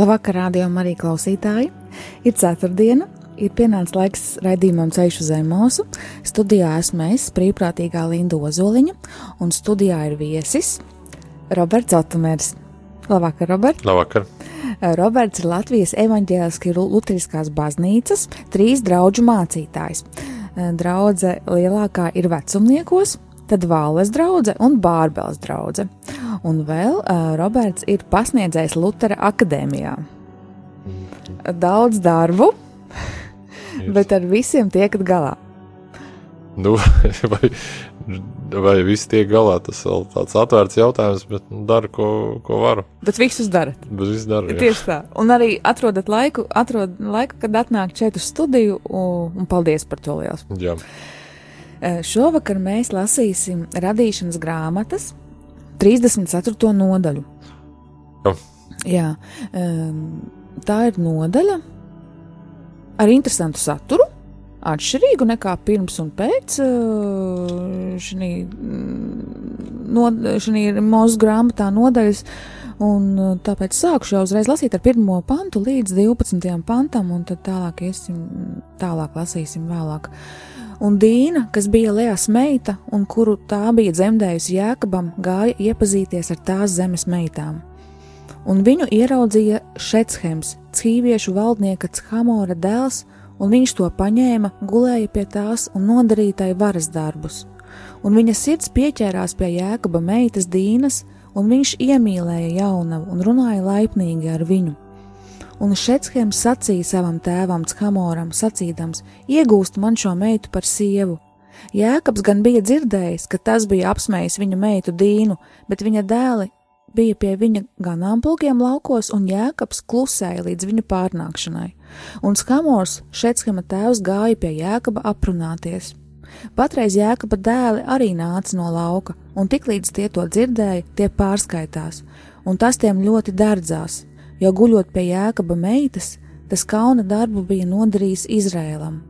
Labvakar, rādījumam, arī klausītāji. Ir ceturtdiena, ir pienācis laiks raidījumam Ceļš uz Zemosu. Studijā esmu es, brīvprātīgā Linda Ozoliņa, un studijā ir viesis Roberts Otomērs. Labvakar, Robert! Labvakar! Roberts ir Latvijas evaņģēliskās Lutriskās baznīcas trīs draugu mācītājs. Draudze lielākā ir vecumniekos, tad Vāles drauga un Bārbels drauga. Un vēl uh, Roberts ir pasniedzējis Lutera akadēmijā. Daudz darbu, bet ar visiem tiekat galā. Nu, vai, vai viss tiek galā, tas vēl tāds atvērts jautājums, bet nu, daru, ko, ko varu. Bet visus darat. Bet viss daru. Jā. Tieši tā. Un arī atrodat laiku, atrod laiku kad atnāk šeit uz studiju, un, un paldies par to liels. Jā. Šovakar mēs lasīsim radīšanas grāmatas 34. nodaļu. Jā. Jā, tā ir nodaļa ar interesantu saturu, atšķirīgu nekā pirms un pēc šī no, mūsu grāmatā nodaļas. Un tāpēc sākšu jau uzreiz lasīt ar 1. pantu līdz 12. pantam, un tad tālāk iesim, tālāk lasīsim vēlāk. Un Dīna, kas bija Lējas meita un kuru tā bija dzemdējusi Jēkabam, gāja iepazīties ar tās zemes meitām. Un viņu ieraudzīja Šetshems, cīviešu valdnieka Chamora dēls, un viņš to paņēma, gulēja pie tās un nodarīja tai varas darbus. Un viņa sirds pieķērās pie Jēkaba meitas Dīnas, un viņš iemīlēja jaunavu un runāja laipnīgi ar viņu. Un Šetshems sacīja savam tēvam Chamoram, sacīdams: Iegūst man šo meitu par sievu. Jēkabs gan bija dzirdējis, ka tas bija apsmējis viņa meitu Dīnu, bet viņa dēli bija pie viņa ganāmpulkiem laukos, un Jēkabs klusēja līdz viņu pārnākšanai. Un Skamors, Šetshema tēvs, gāja pie Jēkaba aprunāties. Patreiz Jēkaba dēli arī nāca no lauka, un tiklīdz tie to dzirdēja, tie pārskaitās, un tas tiem ļoti dārdzās, jo guļot pie jēkaba meitas, tas kauna darbu bija nodarījis Izrēlam.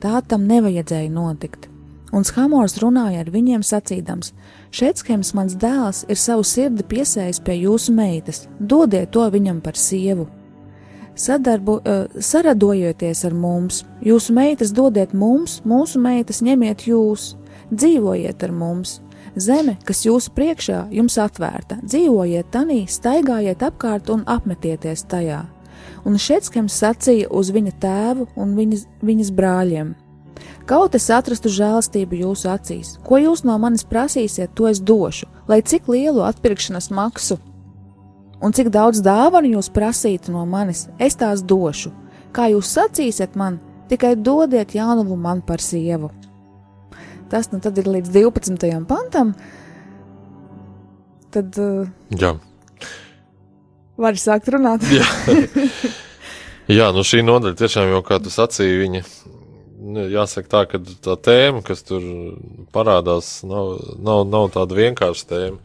Tā tam nevajadzēja notikt. Un Hamors runāja ar viņiem sacīdams: Šetshems, mans dēls, ir savu sirdi piesējis pie jūsu meitas, dodiet to viņam par sievu. Sadarbu, uh, saradojieties ar mums, jūsu meitas dodiet mums, mūsu meitas ņemiet jūs, dzīvojiet ar mums, Zeme, kas jūsu priekšā jums atvērta, dzīvojiet tanī, staigājiet apkārt un apmetieties tajā. Un Šetskems sacīja uz viņa tēvu un viņas, viņas brāļiem: Kaut es atrastu žēlastību jūsu acīs, ko jūs no manis prasīsiet, to es došu, lai cik lielu atpirkšanas maksu un cik daudz dāvanu jūs prasītu no manis, es tās došu. Kā jūs sacīsiet man, tikai dodiet jaunumu man par sievu. Tas nu tad ir līdz 12. pantam. Tad. Uh, Jā. Var sākt runāt. Jā. Jā, nu šī nodaļa tiešām jau, kā tu sacīji, viņa nu, jāsaka tā, ka tā tēma, kas tur parādās, nav, nav, nav tāda vienkārša tēma.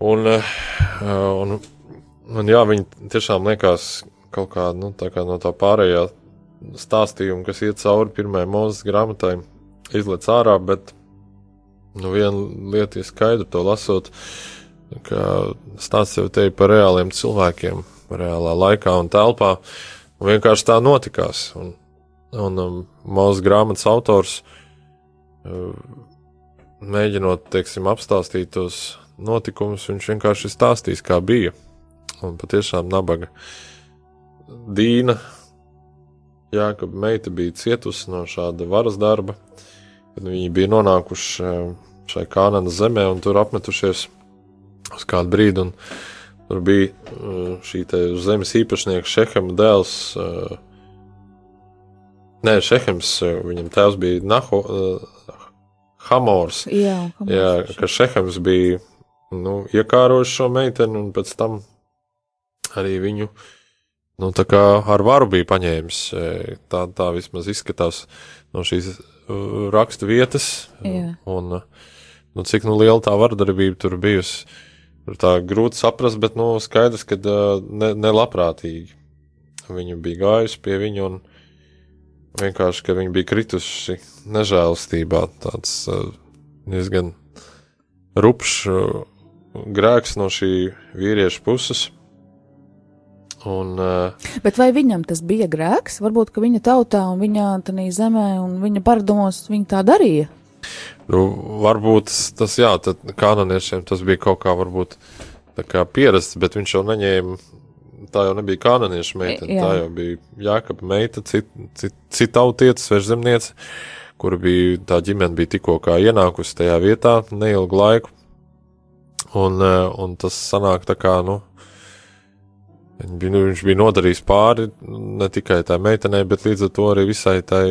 Un, eh, un, un jā, viņi tiešām liekas kaut kā, nu, tā kā no tā pārējā stāstījuma, kas iet cauri pirmajai mūzes grāmatai, izlaiž ārā, bet nu, viena lieta ir skaidra, to lasot, ka stāsts jau te ir par reāliem cilvēkiem, reālā laikā un telpā, un vienkārši tā notikās. Un, un um, mūsu grāmatas autors, uh, mēģinot, teiksim, apstāstīt tos notikumus, viņš vienkārši stāstīs, kā bija. Un patiešām nabaga Dīna, Jā, ka meita bija cietusi no šāda varas darba, uh, kad viņi bija nonākuši eh, šai Kanādas zemē un tur apmetušies uz kādu brīdi. Tur bija eh, šī zemes īpašnieka Šehema dēls. Eh, nē, Šehems, viņam tēvs bija Naho, Hamors. Jā, jā, ka Šehems bija nu, iekārojuši šo meiteni, un pēc tam arī viņu nu, ar varu bija paņēmis. Tā, tā vismaz izskatās no šīs raksta vietas. Jā. Un, uh, nu, cik nu liela tā vardarbība tur bijusi. Tur tā grūti saprast, bet nu, skaidrs, ka uh, ne, nelabprātīgi. Viņa bija gājusi pie viņa un vienkārši, ka viņa bija kritusi nežēlastībā. Tāds diezgan rupšs grēks no šī vīrieša puses. Un, uh, Bet vai viņam tas bija grēks? Varbūt, ka viņa tautā un viņa tādā zemē un viņa paradumos viņa tā darīja. Nu, varbūt tas, jā, tad kanoniešiem tas bija kaut kā, varbūt, kā pierasts, bet viņš jau neņēma, tā jau nebija kanonieša meitene, Jā. tā jau bija Jākapa meita, cit, cit, citautieca, svežzemniece, kura bija, tā ģimene bija tikko kā ienākusi tajā vietā neilgu laiku, un, eh, un tas sanāk tā kā, nu, bija, nu, viņš bija nodarījis pāri ne tikai tai meitenei, bet līdz ar to arī visai tai,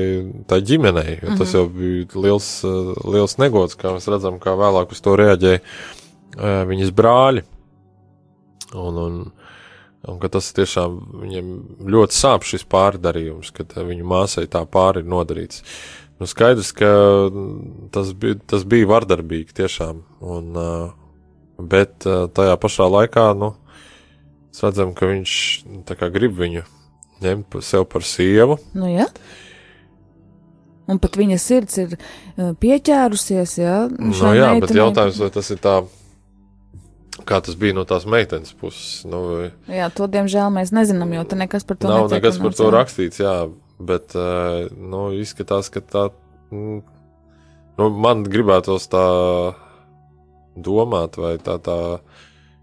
tai ģimenei. Jo tas jau bija liels, eh, liels negods, kā mēs redzam, kā vēlāk uz to reaģēja eh, viņas brāļi. Un, un, un ka tas tiešām viņam ļoti sāp šis pārdarījums, kad viņu māsai tā pāri ir nodarīts. Nu, skaidrs, ka tas bija, tas bija vardarbīgi tiešām, un, eh, bet tajā pašā laikā, nu, Mēs redzam, ka viņš nu, kā grib viņu ņemt sev par sievu. Nu, ja? Un pat viņa sirds ir uh, pieķērusies, ja? Nu, šai jā, bet meitenei. jautājums, vai tas ir tā, kā tas bija no tās meitenes puses. Nu, Jā, to diemžēl mēs nezinām, jo te nekas par to nav netiek nekas par to jā. rakstīts, jā, bet eh, nu, izskatās, ka tā. mm, Nu, man gribētos tā domāt, vai tā, tā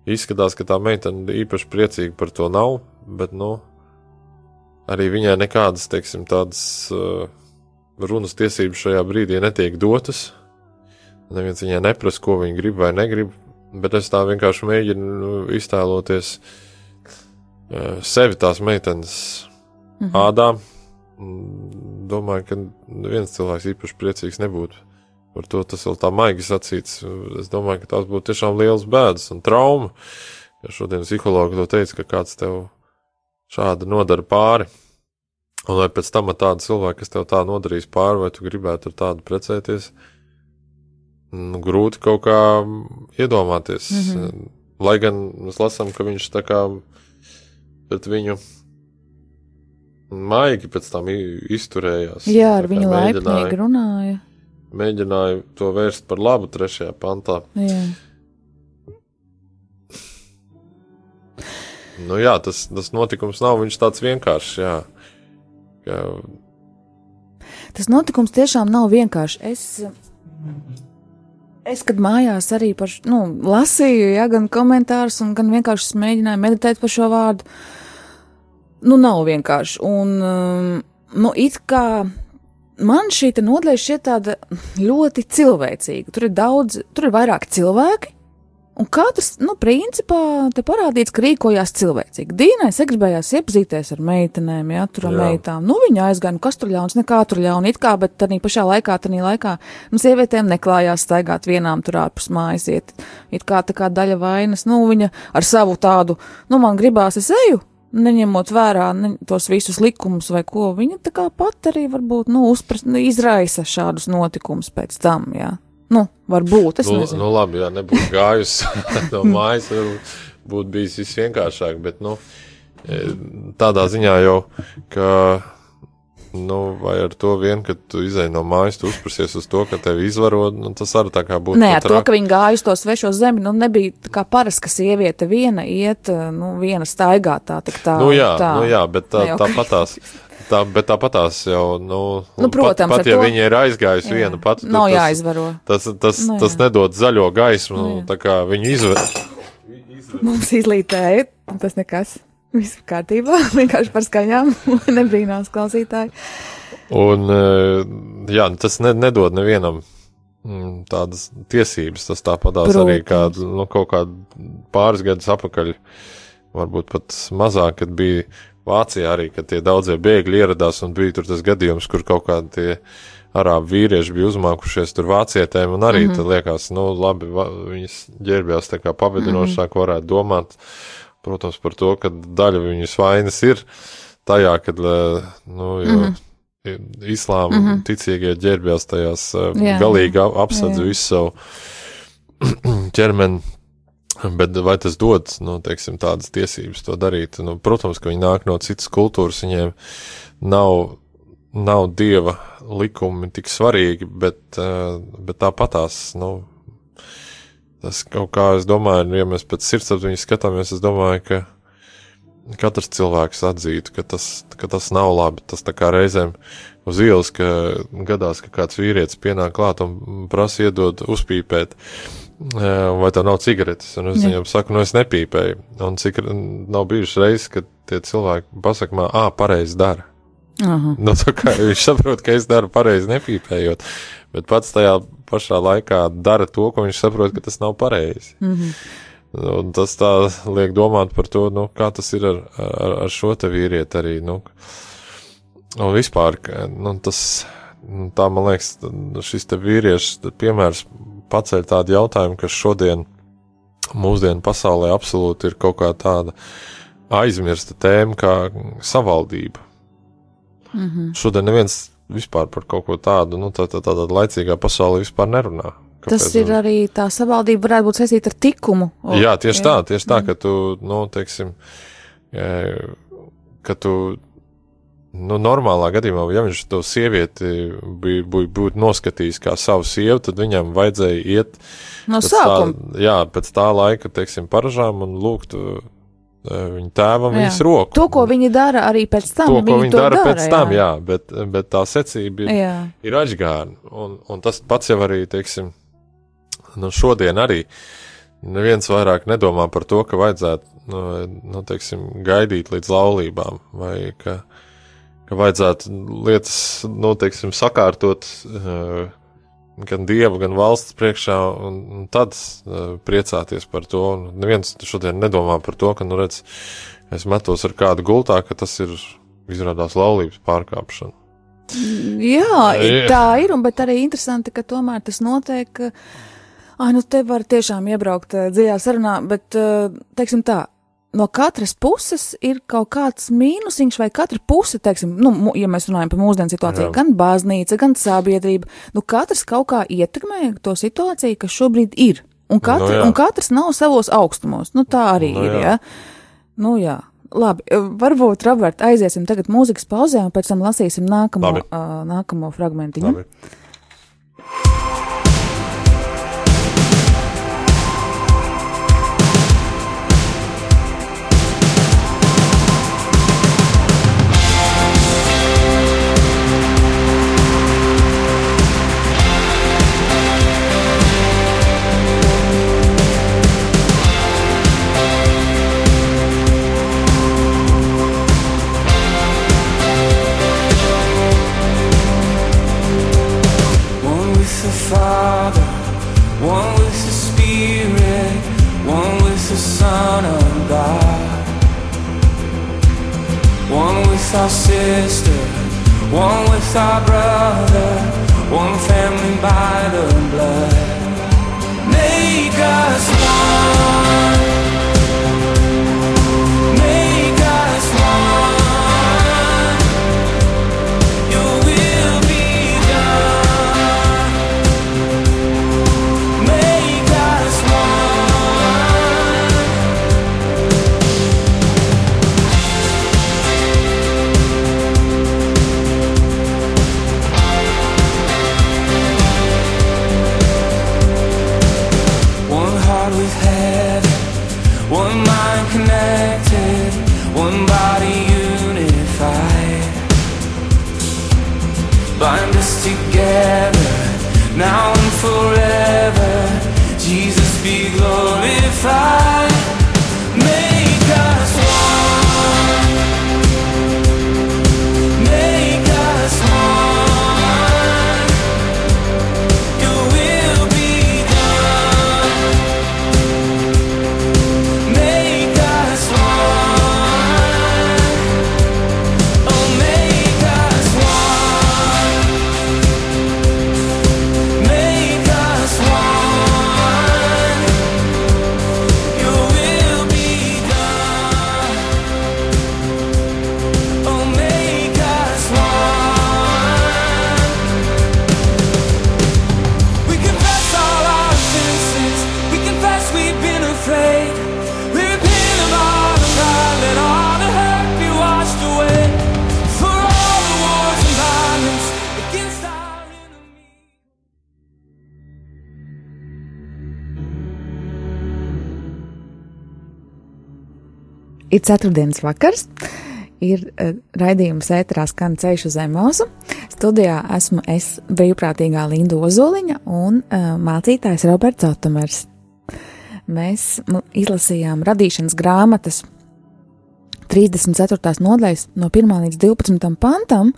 izskatās, ka tā meitene īpaši priecīga par to nav, bet, nu, arī viņai nekādas, teiksim, tādas uh, runas tiesības šajā brīdī netiek dotas. Neviens viņai neprasa, ko viņa grib vai negrib, bet es tā vienkārši mēģinu nu, iztēloties uh, sevi tās meitenes Mhm. ādā. Mm, Domāju, ka neviens cilvēks īpaši priecīgs nebūtu. Par to tas vēl tā maigi sacīts. Es domāju, ka tās būtu tiešām liels bēdas un trauma. Ja šodien psihologi to teica, ka kāds tev šādi nodara pāri. Un vai pēc tam ar tādu cilvēku, kas tev tā nodarīs pāri, vai tu gribētu ar tādu precēties, nu, grūti kaut kā iedomāties. Mm. -hmm. Lai gan mēs lasām, ka viņš tā kā pret viņu maigi pēc tam izturējās. Jā, ar viņu laipnīgi runāja. Mēģināja to vērst par labu trešajā pantā. Jā. Nu jā, tas, tas notikums nav viņš tāds vienkāršs, jā. Ka, Tas notikums tiešām nav vienkārši. Es, es kad mājās arī par, nu, lasīju, ja, gan komentārus, un gan vienkārši mēģināju meditēt par šo vārdu. Nu, nav vienkārši. Un, um, nu, it kā man šī nodaļa šķiet tāda ļoti cilvēcīga. Tur ir daudz, tur ir vairāk cilvēki. Un katrs, nu, principā, te parādīts, ka rīkojās cilvēcīgi. Dīnai sagribējās iepazīties ar meitenēm, jā, tur Jā. meitām. Nu, viņa aizgāja, nu, kas tur ļauns, nekā tur ļauna, it kā, bet tad pašā laikā, tad laikā, nu, sievietēm neklājās staigāt vienām tur ārpus mājas, iet, it kā tā kā daļa vainas, nu, viņa ar savu tādu, nu, man gribās es eju, neņemot vērā ne, tos visus likumus vai ko, viņa tā kā pat arī varbūt, nu, uzprast, nu, izraisa šādus notikumus pēc tam, jā. Nu, varbūt, es nu, nezinu. nu labi, jā, nebūtu gājusi no mājas, būtu bijis visvienkāršāk, bet, nu, e, tādā ziņā jau, ka, nu, vai ar to vien, ka tu izai no mājas, tu uzprasies uz to, ka tevi izvaro, nu, tas arī tā kā būtu. Nē, ar to, ka viņi gāja uz to svešo zemi, nu, nebija tā kā parasti, ka sieviete viena iet, nu, viena staigā tā, tik tā. Nu jā, tā. nu jā, bet tā, tāpatās. Tā, bet tāpatās jau, nu, Nu, protams, pat, pat ja to- viņa ir aizgājusi Jā. viena pati, Nav tas, jāizvaro. tas, tas, Nu, tas jā. nedod zaļo gaismu, Nu, tā kā viņu izver. Mums izlītēja, tas nekas. Viss kārtībā, vienkārši par skaņām, nebrīnās klausītāji. Un, eh, jā, tas ne, nedod nevienam mm, tādas tiesības. Tas tāpatās arī Protams. kādu, nu, kaut kādu pāris gadus atpakaļ, varbūt pat mazāk, kad bija Vācijā arī, kad tie daudzie bēgļi ieradās un bija tur tas gadījums, kur kaut kādi tie arābu vīrieši bija uzmākušies tur vācietēm, un arī mm -hmm. tad liekas, nu, labi, viņas ģērbjās tā kā pavedinošāk, mm -hmm. varētu domāt, protams, par to, ka daļa viņas vainas ir tajā, kad, nu, jo. Mm -hmm. Islāma mm -hmm. ticīgie ģērbjās tajās jā, galīgi apsadz visu savu ķermeni, bet vai tas dod, nu, teiksim, tādas tiesības to darīt? Nu, protams, ka viņi nāk no citas kultūras, viņiem nav nav dieva likumi tik svarīgi, bet, eh, bet tāpatās, nu, tas kaut kā, es domāju, ja mēs pēc sirdsapziņas skatāmies, es domāju, ka katrs cilvēks atzītu, ka tas, ka tas nav labi. Tas tā kā reizēm uz ielas, ka gadās, ka kāds vīrietis pienāk klāt un prasa iedot uzpīpēt, eh, vai tev nav cigaretes, un es viņam saku, nu es nepīpēju, un cik nav bijušas reizes, kad tie cilvēki pasaka man, ā, pareizi dara. Aha. Nu, viņš saprot, ka es daru pareizi, nepīpējot, bet pats tajā pašā laikā dara to, ko viņš saprot, ka tas nav pareizi. Mm -hmm. Un tas tā liek domāt par to, nu, kā tas ir ar, ar, ar šo te vīrieti arī. Nu, un vispār, nu, tas, nu, tā man liekas, šis te vīrieši piemērs paceļ tādu jautājumu, kas šodien mūsdienu pasaulē absolūti ir kaut kā tāda aizmirsta tēma kā savaldība. Mm -hmm. Šodien neviens vispār par kaut ko tādu, nu, tā, tā, tādā laicīgā pasaulē vispār nerunā. Kāpēc? Tas ir arī tā savaldība, varētu būt saistīta ar tikumu. O, jā, tieši jā. tā, tieši tā, mm. ka tu, nu, teiksim, ka tu, nu, normālā gadījumā, ja viņš to sievieti būtu būt noskatījis kā savu sievu, tad viņam vajadzēja iet no sākuma. Tā, jā, pēc tā laika, teiksim, paražām un lūgt viņa tēvam jā. viņas roku. To, ko viņi dara arī pēc tam. To, ko viņi, viņi dara, dara pēc jā. tam, jā, bet, bet tā secība ir, jā. ir atžgārna. Un, un tas pats jau arī, teiksim, nu šodien arī neviens vairāk nedomā par to, ka vajadzētu, nu, nu teiksim, gaidīt līdz laulībām vai ka, ka vajadzētu lietas, nu, teiksim, sakārtot. Uh, gan dievu, gan valsts priekšā, un, un tad uh, priecāties par to. Un neviens šodien nedomā par to, ka, nu, redz, es metos ar kādu gultā, ka tas ir izrādās laulības pārkāpšana. Jā, tā ir, un bet arī interesanti, ka tomēr tas notiek. Ah, nu te var tiešām iebraukt dziļā sarunā, bet, teiksim tā, no katras puses ir kaut kāds mīnusiņš, vai katra puse, teiksim, nu, ja mēs runājam par mūsdienu situāciju, Jā. gan baznīca, gan sabiedrība, nu, katrs kaut kā ietekmē to situāciju, kas šobrīd ir. Un, katra, nu, jā. un katrs nav savos augstumos. Nu, tā arī nu, ir. Jā. Ja? Nu, jā. Labi, varbūt, Robert, aiziesim tagad mūzikas pauzē, un pēc tam lasīsim nākamo, Labi. uh, nākamo fragmentiņu. Labi. Our sister, one with our brother, one family by the blood. Make us one. now and forever. Jesus be glorified. Ir ceturtdienas vakars, ir uh, raidījums ēterā skan ceļš uz Emozu. Studijā esmu es brīvprātīgā Linda Ozoliņa un uh, mācītājs Roberts Otomers. Mēs izlasījām radīšanas grāmatas 34. nodaļas no 1 līdz 12. pantam,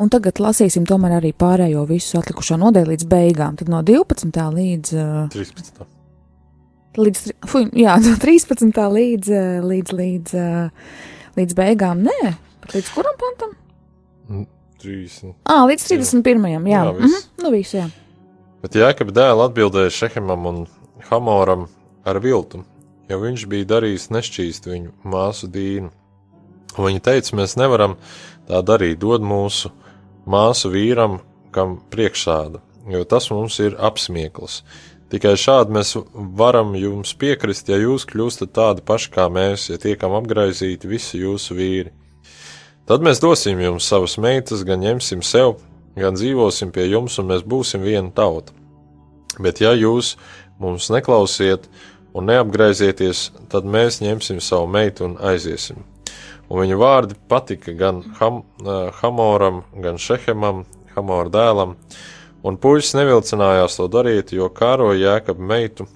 un tagad lasīsim tomēr arī pārējo visu atlikušo nodaļu līdz beigām. Tad no 12. līdz. Uh, 13. Līdz, fuj, jā, no 13. līdz, uh, līdz, līdz, uh, līdz beigām. Nē, līdz kuram pantam? 30. Ah, līdz 31. Jā, Jā, jā viss. mhm, nu viss, jā. Bet Jēkab dēls atbildēja Šehemam un Hamoram ar viltu, jo viņš bija darījis nešķīst viņu māsu dīnu. Un viņi teica, mēs nevaram tā darīt, dod mūsu māsu vīram, kam priekšsāda, jo tas mums ir apsmieklis. Tikai šādi mēs varam jums piekrist, ja jūs kļūstat tādi paši kā mēs, ja tiekam apgraizīti visi jūsu vīri. Tad mēs dosim jums savas meitas, gan ņemsim sev, gan dzīvosim pie jums, un mēs būsim viena tauta. Bet ja jūs mums neklausiet un neapgraizieties, tad mēs ņemsim savu meitu un aiziesim. Un viņa vārdi patika gan Ham, uh, Hamoram, gan Šehemam, Hamora dēlam, un puisis nevilcinājās to darīt, jo kāroja jēkab meitu,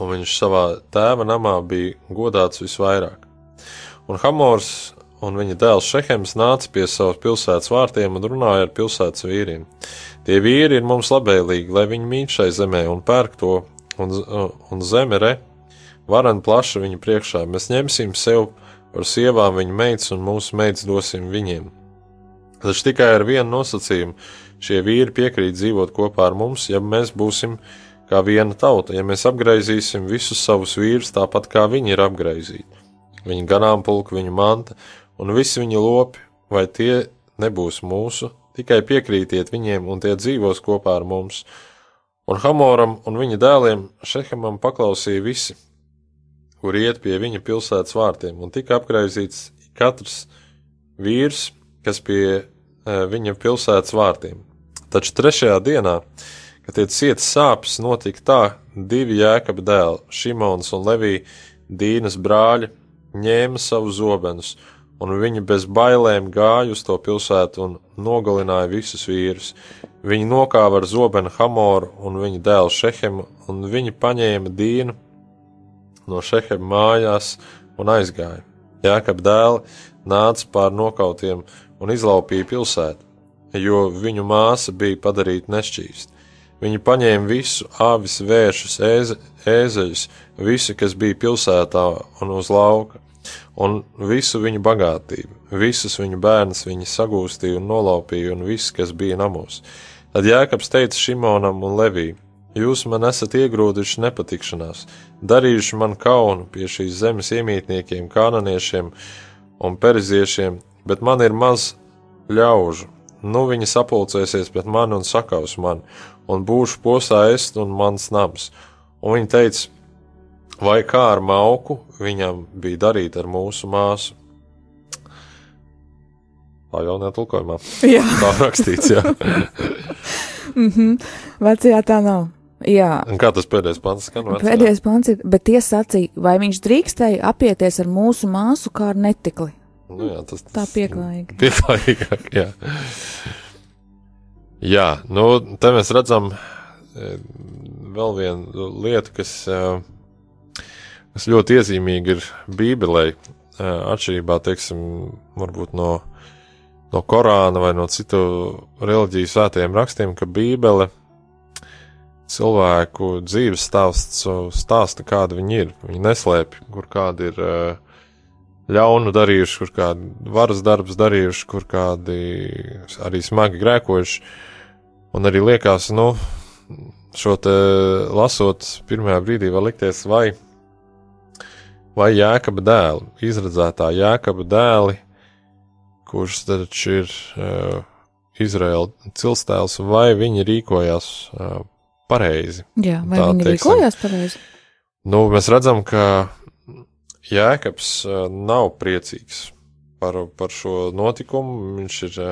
un viņš savā tēva namā bija godāts visvairāk. Un Hamors un viņa dēls Šehems nāca pie savas pilsētas vārtiem un runāja ar pilsētas vīriem. Tie vīri ir mums labēlīgi, lai viņi mīt šai zemē un pērk to, un, un zeme re, varan plaša viņa priekšā. Mēs ņemsim sev par sievām viņa meitas, un mūsu meitas dosim viņiem. Taču tikai ar vienu nosacījumu šie vīri piekrīt dzīvot kopā ar mums, ja mēs būsim kā viena tauta, ja mēs apgaizīsim visus savus vīrus tāpat kā viņi ir apgaizīti. Viņa ganāmpulka, viņa manta un visi viņa lopi, vai tie nebūs mūsu, tikai piekrītiet viņiem, un tie dzīvos kopā ar mums. Un Hamoram un viņa dēliem Šehemam paklausīja visi, kur iet pie viņa pilsētas vārtiem, un tika apgaizīts katrs vīrs, kas pie e, viņa pilsētas vārtiem. Taču trešajā dienā, kad tie cietas sāpes, notika tā, divi jēkaba dēli, Šimons un Levija, Dīnas brāļi, ņēma savus zobenus, un viņi bez bailēm gāja uz to pilsētu un nogalināja visus vīrus. Viņi nokāva ar zobenu Hamoru un viņa dēlu Šehemu, un viņi paņēma Dīnu no Šehema mājās un aizgāja. Jēkab dēli nāca pār nokautiem un izlaupīja pilsētu, jo viņu māsa bija padarīta nešķīst. Viņi paņēma visu avis, vēršus, ēze, ēzeļus, visu, kas bija pilsētā un uz lauka, un visu viņu bagātību, visus viņu bērnus viņi sagūstīja un nolaupīja, un viss, kas bija namos. Tad Jēkabs teica Šimonam un Levijam: Jūs man esat iegrūduši nepatikšanās, darījuši man kaunu pie šīs zemes iemītniekiem, kanāniešiem un periziešiem, bet man ir maz ļaužu. Nu viņi sapulcēsies pret mani un sakaus mani, un būšu posā est un mans nams. Un viņi teica, vai kā ar mauku viņam bija darīt ar mūsu māsu. Tā jau netulkojumā. Jā, Tā rakstīts, jā. vecajā tā nav. Jā. Un kā tas pēdējais pants skan? vecajā? Pēdējais pants ir, bet tie sacīja, vai viņš drīkstēja apieties ar mūsu māsu kā ar netikli. Nu, jā, tas, Tā pieklājīgi. Pieklājīgāk, jā. Jā, nu, te mēs redzam e, vēl vienu lietu, kas, e, kas ļoti iezīmīga ir Bībelē, e, atšķirībā, teiksim, varbūt no, no Korāna vai no citu reliģiju svētajiem rakstiem, ka Bībele cilvēku dzīves stāsts stāsta, kāda viņi ir. Viņi neslēpj, kur kādi ir uh, ļaunu darījuši, kur kādi varas darbs darījuši, kur kādi arī smagi grēkojuši. Un arī liekas, nu, šo te lasot, pirmajā brīdī var likties, vai, vai jēkaba dēli, izredzētā jēkaba dēli, kurš taču ir uh, Izraēla cilstēls, vai viņi rīkojās uh, pareizi. Jā, vai Tā, viņi teiksim. rīkojās pareizi? Nu, mēs redzam, ka Jēkabs nav priecīgs par, par šo notikumu. Viņš ir,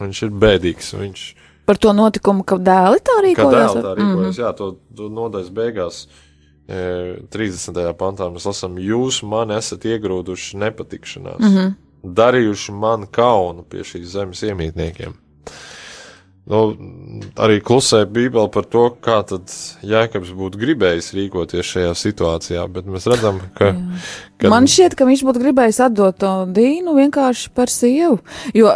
viņš ir bēdīgs. Viņš Par to notikumu, ka dēli tā dēls tā rīkojas. Mm -hmm. Jā, to, to nodaļas beigās 30. pantā mēs lasām, jūs man esat iegrūduši nepatikšanās, mm -hmm. darījuši man kaunu pie šīs zemes iemītniekiem. Nu, arī klusē Bībele par to, kā tad Jēkabs būtu gribējis rīkoties šajā situācijā, bet mēs redzam, ka. ka... Man šķiet, ka viņš būtu gribējis atdot to dīnu vienkārši par sievu, jo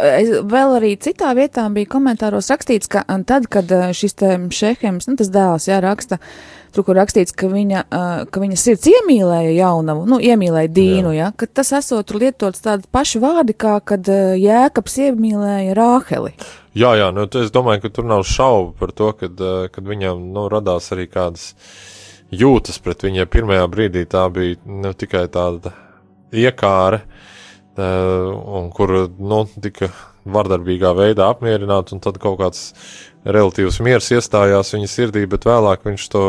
vēl arī citā vietā bija komentāros rakstīts, ka tad, kad šis te šehems, nu tas dēls, jā, raksta, uh, tur, kur rakstīts, ka viņa, uh, ka viņa sirds iemīlēja jaunavu, nu, iemīlēja dīnu, jā. ja, ka tas esot tur lietots tādi paši vārdi, kā kad uh, Jēkabs iemīlēja Rāheli. Jā, jā, nu, es domāju, ka tur nav šaubu par to, kad, uh, kad viņam, nu, radās arī kādas jūtas pret viņai pirmajā brīdī tā bija, nu, tikai tāda iekāre, uh, un kur, nu, tika vardarbīgā veidā apmierināts, un tad kaut kāds relatīvs miers iestājās viņa sirdī, bet vēlāk viņš to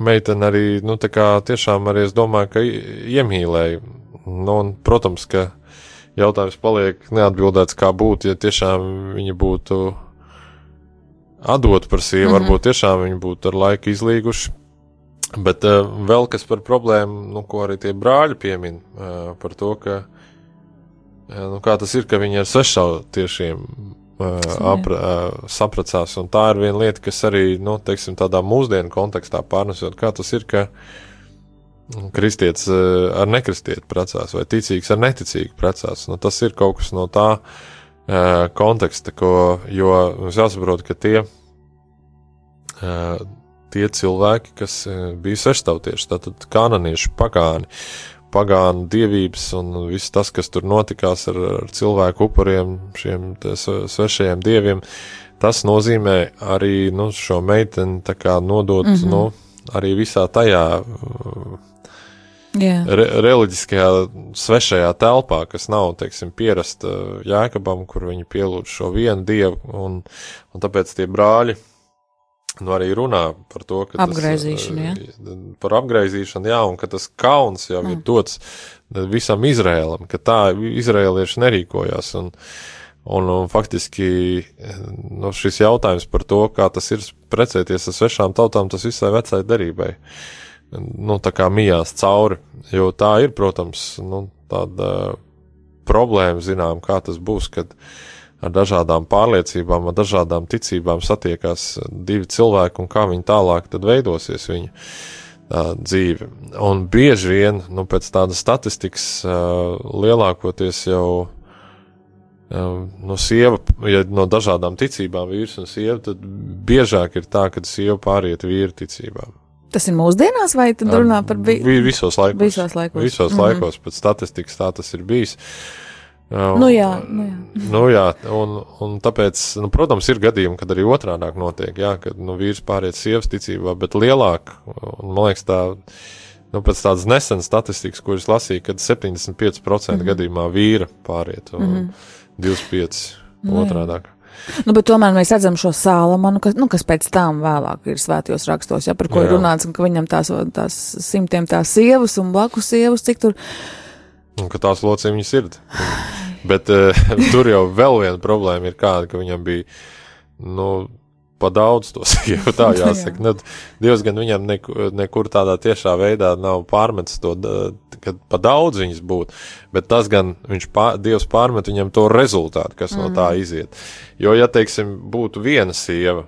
meiteni arī, nu, tā kā tiešām arī es domāju, ka iemīlēja. Nu, un, protams, ka jautājums paliek neatbildēts, kā būtu, ja tiešām viņa būtu atdot par sievu, mm -hmm. varbūt tiešām viņi būtu ar laiku izlīguši. Bet uh, vēl kas par problēmu, nu, ko arī tie brāļi piemin, uh, par to, ka, uh, nu, kā tas ir, ka viņi ar sešautiešiem apra, sapracās. Un tā ir viena lieta, kas arī, nu, teiksim, tādā mūsdienu kontekstā pārnesot, kā tas ir, ka kristietis ar nekristieti precās vai ticīgs ar neticīgu precās. Nu, tas ir kaut kas no tā uh, konteksta, ko, jo mums jāsaprot, ka tie, uh, tie cilvēki, kas bija seštautieši, tātad kananieši, pagāni, pagānu dievības un viss tas, kas tur notikās ar, ar cilvēku upuriem, šiem svešajiem dieviem, tas nozīmē arī nu, šo meiteni nodot mm -hmm. nu, arī visā tajā Yeah. Re, reliģiskajā, svešajā telpā, kas nav, teiksim, pierasta jēkabam, kur viņi pielūdz šo vienu dievu, un, un tāpēc tie brāļi nu, arī runā par to, ka apgraizīšana, tas, jā. par apgraizīšanu, jā, un ka tas kauns jau mm. ir dots visam Izrēlam, ka tā izrēlieši nerīkojās, un, un, un faktiski nu, šis jautājums par to, kā tas ir precēties ar svešām tautām, tas visai vecai derībai, nu, tā kā mijās cauri, jo tā ir, protams, nu, tāda problēma, zinām, kā tas būs, kad uh, ar dažādām pārliecībām, ar dažādām ticībām satiekās divi cilvēki un kā viņi tālāk tad veidosies viņu uh, dzīve. Un bieži vien, nu, pēc tādas statistikas, uh, lielākoties jau uh, no sieva, ja no dažādām ticībām vīrs un sieva, tad biežāk ir tā, ka sieva pāriet vīru ticībām. Tas ir mūsdienās, vai tad runā par vi visos laikos? Visos laikos. Visos mm -hmm. laikos, pēc statistikas tā tas ir bijis. Uh, Nu jā, nu jā. Nu jā un, un tāpēc, nu, protams, ir gadījumi, kad arī otrādi notiek, jā, kad nu, vīrs pāriet sievas ticībā, bet lielāk, un man liekas, tā, nu, pēc tādas nesenas statistikas, kuras lasīju, kad 75% mm -hmm. gadījumā vīra pāriet, un mm -hmm. 25% nu, otrādāk. Nu, tomēr mēs redzam šo Sālamanu, kas, nu, kas pēc tam vēlāk ir svētajos rakstos, ja, par ko jā. ir runāts, ka viņam tās, tās simtiem tās sievas un blakus sievas, cik tur. Un ka tās locīja viņa sirdi. Bet uh, tur jau vēl viena problēma ir kāda, ka viņam bija, nu, pa daudz to sievu, tā jāsaka. Ne, Dievs gan viņam nekur, nekur tādā tiešā veidā nav pārmetis to, ka pa daudz viņas būtu, bet tas gan viņš, pār, Dievs pārmet viņam to rezultātu, kas mm. no tā mhm. iziet. Jo, ja, teiksim, būtu viena sieva,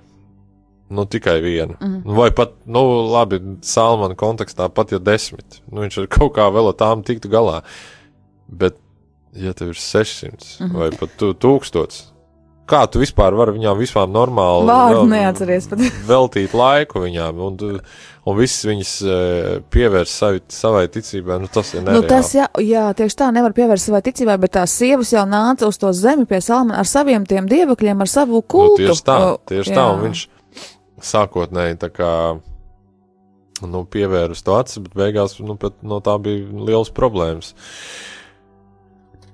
nu tikai viena, mm. vai pat, nu, labi, Salmana kontekstā pat ja desmit, nu viņš ar kaut kā vēl ar tām tiktu galā, bet ja tev ir 600 mm -hmm. vai pat 1000, kā tu vispār vari viņām vispār normāli Vārdu neatceries pat. veltīt laiku viņām, un, un viss viņas e, pievērst savi, savai ticībai, nu tas ir nereāli. Nu, tas, jā, jā, tieši tā, nevar pievērst savai ticībai, bet tās sievas jau nāca uz to zemi pie Salmana ar saviem tiem dievakļiem, ar savu kultu. Nu, tieši tā, tieši jā. tā, un viņš sākotnēji tā kā nu, pievērst to acis, bet beigās nu, no tā bija liels problēmas. Uh,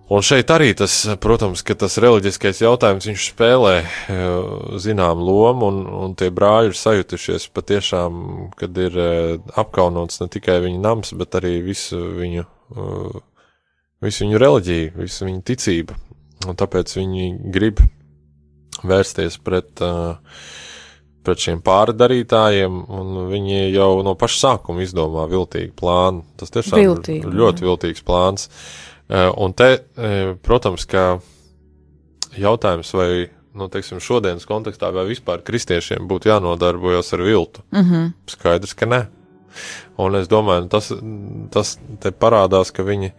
Un šeit arī tas, protams, ka tas reliģiskais jautājums viņš spēlē eh, zinām lomu, un, un tie brāļi ir sajutušies patiešām, kad ir eh, apkaunots ne tikai viņa nams, bet arī visu viņu, eh, visu viņu reliģiju, visu viņu ticību. Un tāpēc viņi grib vērsties pret, pret šiem pārdarītājiem, un viņi jau no paša sākuma izdomā viltīgu plānu. Tas tiešām Viltīgu, ir ļoti viltīgs plāns. Uh, un te, uh, protams, ka jautājums, vai, nu, teiksim, šodienas kontekstā, vai vispār kristiešiem būtu jānodarbojas ar viltu, Mm -hmm. skaidrs, ka nē. Un es domāju, nu, tas, tas te parādās, ka viņi,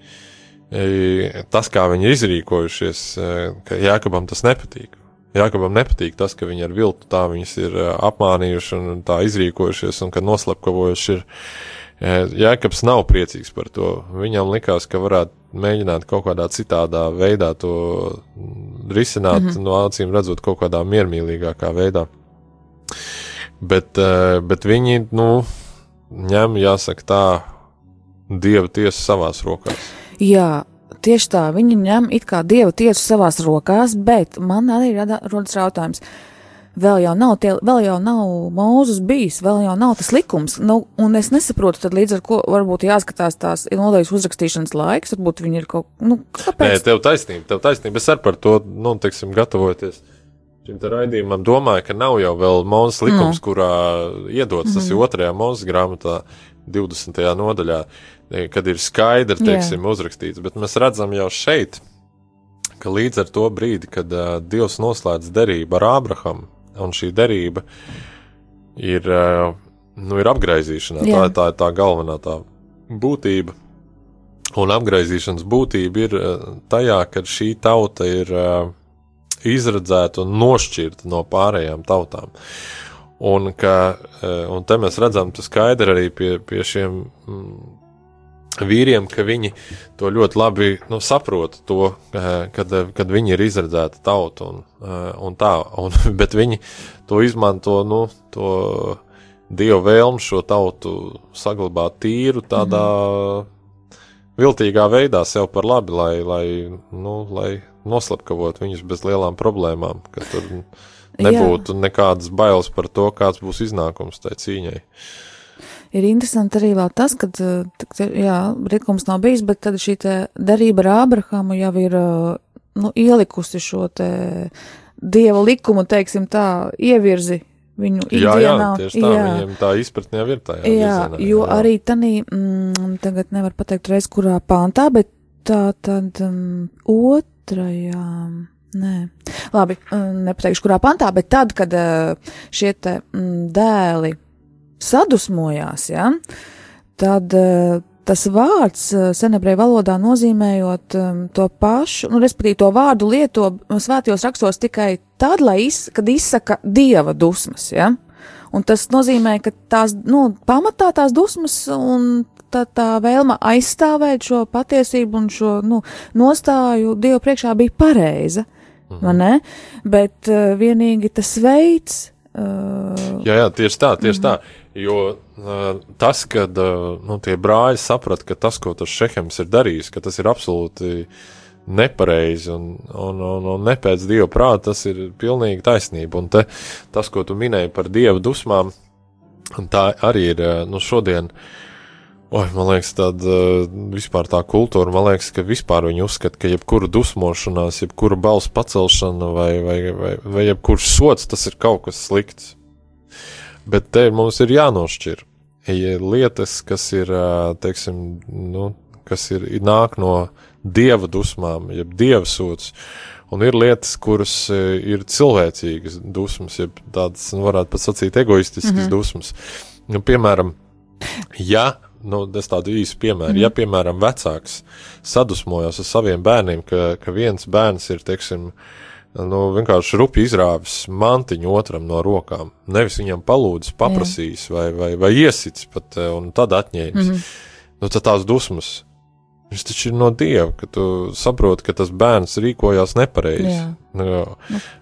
tas, kā viņi ir izrīkojušies, ka Jākabam tas nepatīk. Jākabam nepatīk tas, ka viņi ar viltu tā viņus ir apmānījuši un tā izrīkojušies un ka noslepkavojuši ir. E, Jēkabs nav priecīgs par to. Viņam likās, ka varētu mēģināt kaut kādā citādā veidā to risināt, mm -hmm. no acīm redzot, kaut kādā miermīlīgākā veidā. Bet, e, bet viņi, nu, ņem, jāsaka tā, dieva tiesu savās rokās. Jā, tieši tā, viņi ņem it kā dieva tiesu savās rokās, bet man arī rada, rodas jautājums. Vēl jau nav, tie, vēl jau nav mūzus bijis, vēl jau nav tas likums. Nu, un es nesaprotu, tad līdz ar ko varbūt jāskatās tās nodaļas uzrakstīšanas laiks, varbūt viņi ir kaut, nu, Nē, kāpēc? tev taisnība, tev taisnība. Es arī par to, nu, teiksim, gatavoties šim te raidījumam, domāju, ka nav jau vēl mūzes likums, no. kurā iedots, tas ir otrajā mūzes grāmatā, 20. nodaļā, e, kad ir skaidri, teiksim, Jā. uzrakstīts, bet mēs redzam jau šeit, ka līdz ar to brīdi, kad uh, Dievs noslēdz derību ar Ābrahamu, un šī derība ir, uh, nu, ir apgaizīšanā, tā, tā ir tā galvenā tā būtība. Un apgaizīšanas būtība ir uh, tajā, ka šī tauta ir uh, izredzēta un nošķirta no pārējām tautām. Un, ka, un te mēs redzam, tas skaidri arī pie, pie šiem mm, vīriem, ka viņi to ļoti labi nu, saprot, to, eh, kad, kad viņi ir izredzēta tauta un, eh, un tā, un, bet viņi to izmanto, nu, to dievu vēlmu šo tautu saglabāt tīru tādā mm. viltīgā veidā sev par labi, lai, lai, nu, lai noslapkavot viņus bez lielām problēmām, ka tur nebūtu nekādas bailes par to, kāds būs iznākums tai cīņai. Ir interesanti arī vēl tas, ka, jā, likums nav bijis, bet tad šī darība ar Ābrahamu jau ir, nu, ielikusi šo te dieva likumu, teiksim tā, ievirzi viņu Jā, jā, ikdienā. tieši tā, jā. viņiem tā izpratne jau ir tajā. Jā, virzienā, jo jā. arī tanī, mm, tagad nevar pateikt reiz, kurā pāntā, bet tā tad um, otrajā. Nē, labi, mm, nepateikšu, kurā pantā, bet tad, kad uh, šie te mm, dēli sadusmojās, ja, tad uh, tas vārds uh, senebreju valodā nozīmējot um, to pašu, nu, respektīvi to vārdu lieto svētajos rakstos tikai tad, lai iz, kad izsaka dieva dusmas, ja. Un tas nozīmē, ka tās, nu, pamatā tās dusmas un tā, tā vēlma aizstāvēt šo patiesību un šo, nu, nostāju Dievu priekšā bija pareiza, mhm. Bet uh, vienīgi tas veids. Uh, Jā, jā, tieši tā, tieši -hmm. tā. Jo uh, tas, kad uh, nu, tie brāļi saprata, ka tas, ko tas Šehems ir darījis, ka tas ir absolūti nepareizi un, un, un, un ne pēc dieva prāta, tas ir pilnīgi taisnība. Un te, tas, ko tu minēji par dieva dusmām, tā arī ir nu, šodien. Oi, man liekas, tāda vispār tā kultūra, man liekas, ka vispār viņi uzskata, ka jebkura dusmošanās, jebkura balss pacelšana vai, vai, vai, vai jebkurš sots, tas ir kaut kas slikts. Bet te mums ir jānošķir ja lietas, kas ir, teiksim, nu, kas ir nāk no dieva dusmām, jeb dieva sots. Un ir lietas, kuras ir cilvēcīgas dusmas, jeb tādas, nu, varētu pat sacīt, egoistiskas mm -hmm. dusmas. Nu, piemēram, ja, nu, es tādu īsu piemēru, mm ja, piemēram, vecāks sadusmojas ar saviem bērniem, ka, ka viens bērns ir, teiksim, nu, vienkārši rupi izrāvis mantiņu otram no rokām. Nevis viņam palūdzis, paprasījis vai, vai, vai iesits pat un tad atņēmis. Mm -hmm. Nu, tad tās dusmas. Viņš taču ir no dieva, ka tu saproti, ka tas bērns rīkojās nepareizi. Nu,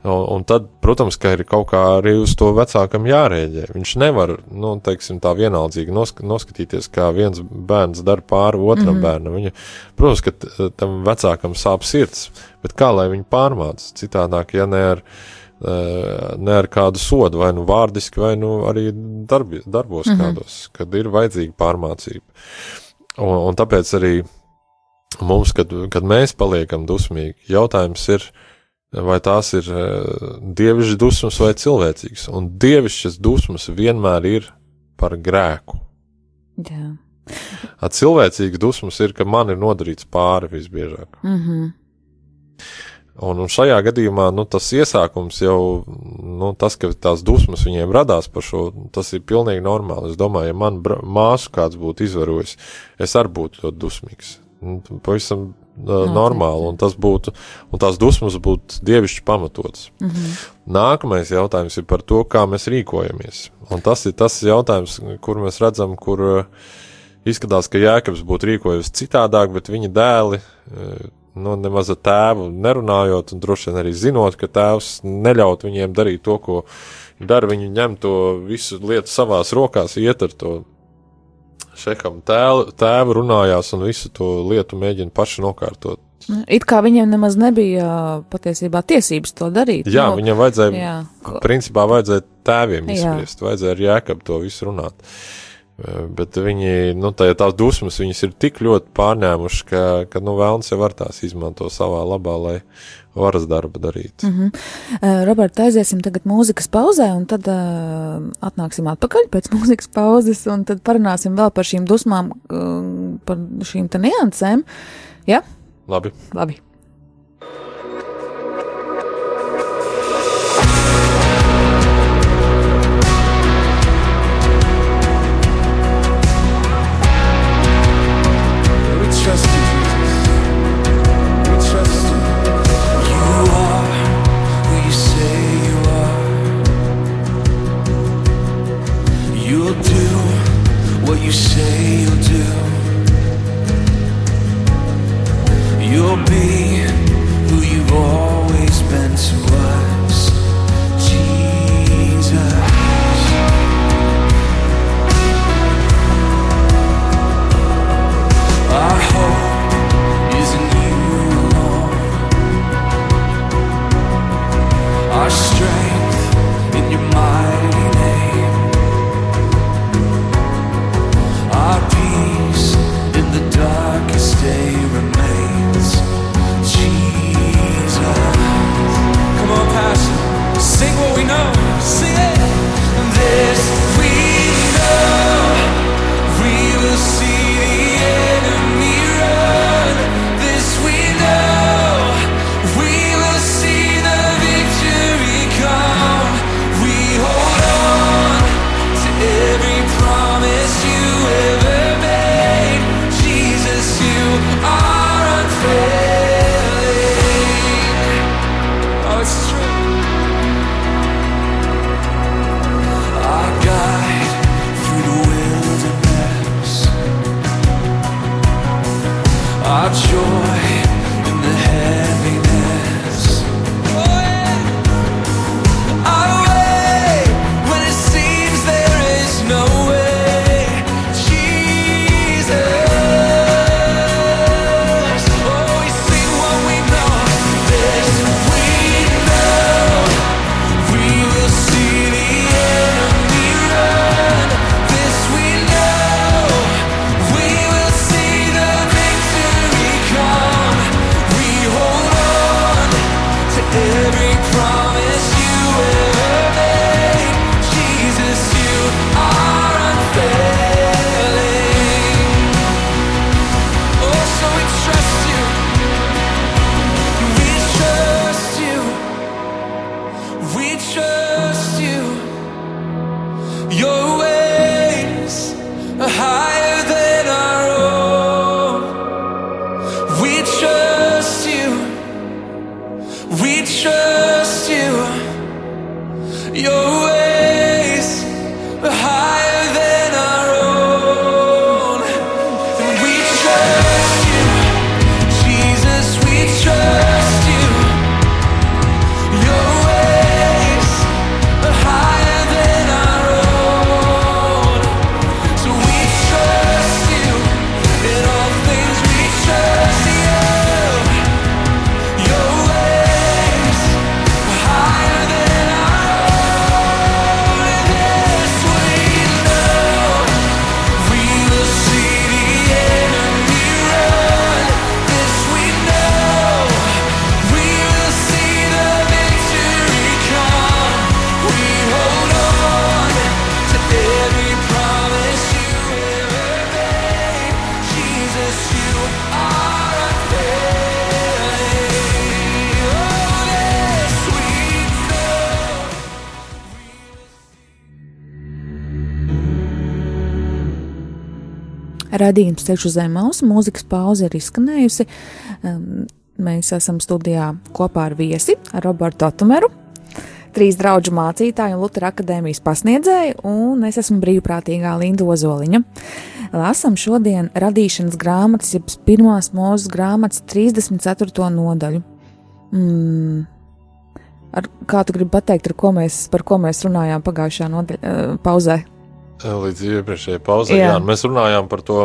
un, un tad, protams, ka ir kaut kā arī uz to vecākam jārēģē. Viņš nevar, nu, teiksim, tā vienaldzīgi nosk noskatīties, kā viens bērns dara pāri otram mm -hmm. bērnam. Viņa, protams, ka tam vecākam sāp sirds, bet kā lai viņu pārmāc? Citādāk, ja ne ar, ne ar kādu sodu, vai nu vārdiski, vai nu arī darbi, darbos mm -hmm. kādos, kad ir vajadzīga pārmācība. Un, un tāpēc arī mums, kad, kad mēs paliekam dusmīgi, jautājums ir, vai tās ir uh, dievišķas dusmas vai cilvēcīgas. Un dievišķas dusmas vienmēr ir par grēku. Jā. A cilvēcīgas dusmas ir, ka man ir nodarīts pāri visbiežāk. Mm -hmm. Un, un šajā gadījumā nu, tas iesākums jau, nu, tas, ka tās dusmas viņiem radās par šo, tas ir pilnīgi normāli. Es domāju, ja man māsu kāds būtu izvarojis, es arī būtu ļoti dusmīgs. Nu, Pavisam uh, normāli, un tas būtu, un tās dusmas būtu dievišķi pamatotas. Mm -hmm. Nākamais jautājums ir par to, kā mēs rīkojamies. Un tas ir tas jautājums, kur mēs redzam, kur uh, izskatās, ka Jēkabs būtu rīkojies citādāk, bet viņa dēli, uh, nu, nemaz ar tēvu nerunājot, un droši vien arī zinot, ka tēvs neļaut viņiem darīt to, ko dara, viņi ņem to visu lietu savās rokās, iet ar to šekam tēlu, tēvu runājās un visu to lietu mēģina paši nokārtot. It kā viņiem nemaz nebija patiesībā tiesības to darīt. Jā, nu, viņam vajadzēja, jā. principā vajadzēja tēviem Jā. izspriest, vajadzēja ar jēkabu to visu runāt. Eh, Bet viņi, nu, tā, tās dusmas viņas ir tik ļoti pārņēmušas, ka, ka nu, vēlns jau var tās izmanto savā labā, lai varas darbu darītu. Mm. Uh, Roberta, aiziesim tagad mūzikas pauzē, un tad uh, atnāksim atpakaļ pēc mūzikas pauzes, un tad parunāsim vēl par šīm dusmām, uh, par šīm niansēm. Jā, Labi. labi. Radījums ceļš uz zem mausu, mūzikas pauze ir izskanējusi. Mēs esam studijā kopā ar viesi, ar Robertu Otumeru, trīs draugu mācītāju un Lutera akadēmijas pasniedzēju, un es esmu brīvprātīgā Linda Ozoliņa. Lasam šodien radīšanas grāmatas, jeb pirmās mūzes grāmatas 34. nodaļu. Mm. Ar, kā tu gribi pateikt, ko mēs, par ko mēs runājām pagājušajā nodaļ, uh, pauzē? Līdz iepriekšējai pauzē, Jā. jā. mēs runājām par to,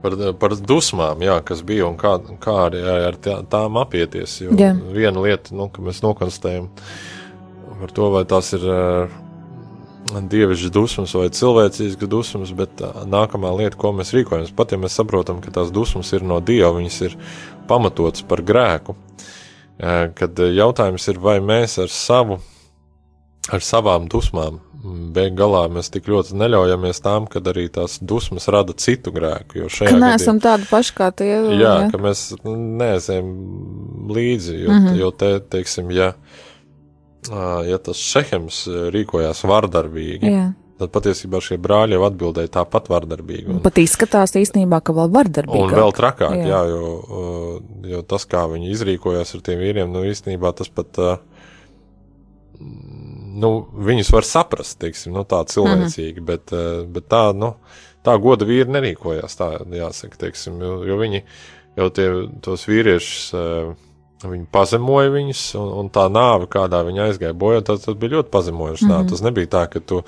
par, par dusmām, jā, kas bija un kā, kā arī ar tā, tām apieties. Viena lieta, nu, ka mēs nokonstatējam par to, vai tās ir uh, dievišķas dusmas vai cilvēciskas dusmas, bet uh, nākamā lieta, ko mēs rīkojamies, pat ja mēs saprotam, ka tās dusmas ir no dieva, viņas ir pamatotas par grēku. Uh, kad jautājums ir, vai mēs ar savu, ar savām dusmām beig galā mēs tik ļoti neļaujamies tām, kad arī tās dusmas rada citu grēku. Jo šajā Ka neesam tādi paši kā tie. Jā, ka mēs neesam līdzi, jo, mm. -hmm. jo te, teiksim, ja, ja tas šehems rīkojās vardarbīgi, jā. tad patiesībā šie brāļi jau atbildēja tāpat vardarbīgi. Un, Pat izskatās īstenībā, ka vēl vardarbīgi. un vēl trakāk, Jā. jā, jā jo, jo tas, kā viņi izrīkojās ar tiem vīriem, nu īstenībā tas pat. ā, Nu, viņus var saprast, teiksim, nu, tā cilvēcīgi, mm -hmm. bet, ā, bet tā, nu, tā goda vīri nerīkojās, tā jāsaka, teiksim, jo, jo viņi jau tie, tos vīriešus, ā, viņi pazemoja viņus, un, un tā nāve, kādā viņi aizgāja bojā, tas, tas bija ļoti pazemojoši. Mm -hmm. Tas nebija tā, ka tu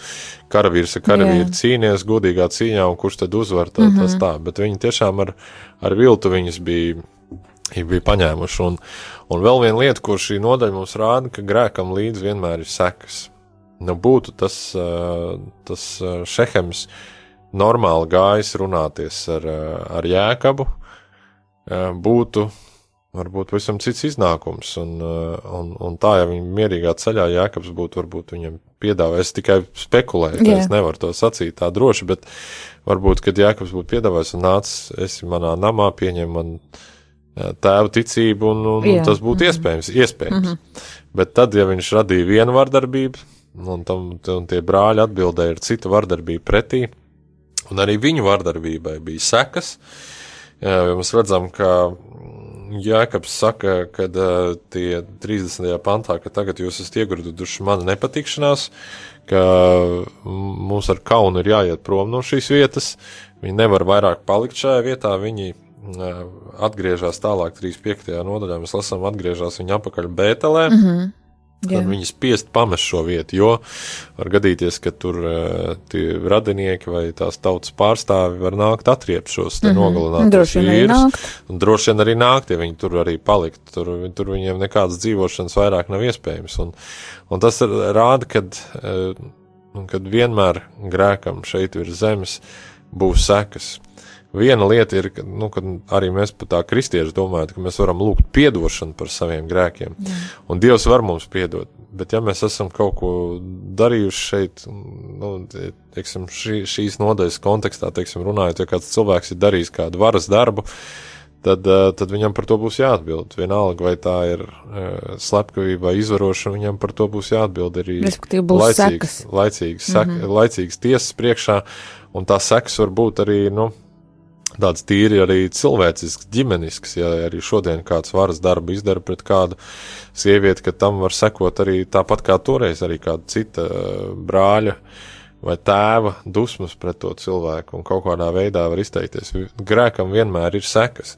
karavīrs ar karavīru Jā. cīnies godīgā cīņā, un kurš tad uzvar, tā, mm -hmm. tas tā, bet viņi tiešām ar, ar viltu viņus bija, bija paņēmuši. Un, un vēl viena lieta, ko šī nodaļa mums rāda, ka grēkam līdz vienmēr ir sekas. Nu, būtu tas, ā, tas ā, šehems normāli gājis runāties ar, ā, ar jēkabu, būtu varbūt pavisam cits iznākums. Un, un, un tā, ja viņi mierīgā ceļā jēkabs būtu, varbūt viņam piedāvājis, es tikai spekulēju, Jā. es nevaru to sacīt tā droši, bet varbūt, kad jēkabs būtu piedāvājis un nācis, esi manā namā, pieņem man ā, tēva ticību, un, un, un tas būtu iespējams. iespējams. Bet tad, ja viņš radīja vienu vardarbību, un, tam, un tie brāļi atbildēja ar citu vardarbību pretī, un arī viņu vardarbībai bija sekas. Jo Mēs redzam, ka Jēkabs saka, ka tie 30. pantā, ka tagad jūs esat iegrūduši mani nepatikšanās, ka mm, mums ar kaunu ir jāiet prom no šīs vietas, viņi nevar vairāk palikt šajā vietā, viņi atgriežas tālāk 35. nodaļā, mēs lasām, atgriežas viņi apakaļ Bētelē. Mm -hmm. Tad viņi spiest pamest šo vietu, jo var gadīties, ka tur uh, tie radinieki vai tās tautas pārstāvi var nākt atriept šos mm -hmm. nogalinātos vīrus. droši vien arī nākt, ja viņi tur arī palikt. Tur, tur viņiem nekādas dzīvošanas vairāk nav iespējams. Un, un tas rāda, ka uh, kad vienmēr grēkam šeit virs zemes būs sekas. Viena lieta ir, ka, nu, kad arī mēs pat tā kristieši domājam, ka mēs varam lūgt atdošanu par saviem grēkiem. Jā. Un Dievs var mums piedot. Bet, ja mēs esam kaut ko darījuši šeit, nu, teiksim, šī, šīs nodaļas kontekstā, teiksim, runājot, ja kāds cilvēks ir darījis kādu varas darbu, tad, eh, tad viņam par to būs jāatbild. Vienalga, vai tā ir uh, slepkavība vai izvarošana, viņam par to būs jāatbild arī laicīgas, sek, mm -hmm. laicīgas tiesas priekšā, un tās sekas var būt arī, nu, tāds tīri arī cilvēcisks, ģimenisks, ja arī šodien kāds varas darbu izdara pret kādu sievieti, ka tam var sekot arī tāpat kā toreiz arī kāda cita eh, brāļa vai tēva dusmas pret to cilvēku un kaut kādā veidā var izteikties. Grēkam vienmēr ir sekas.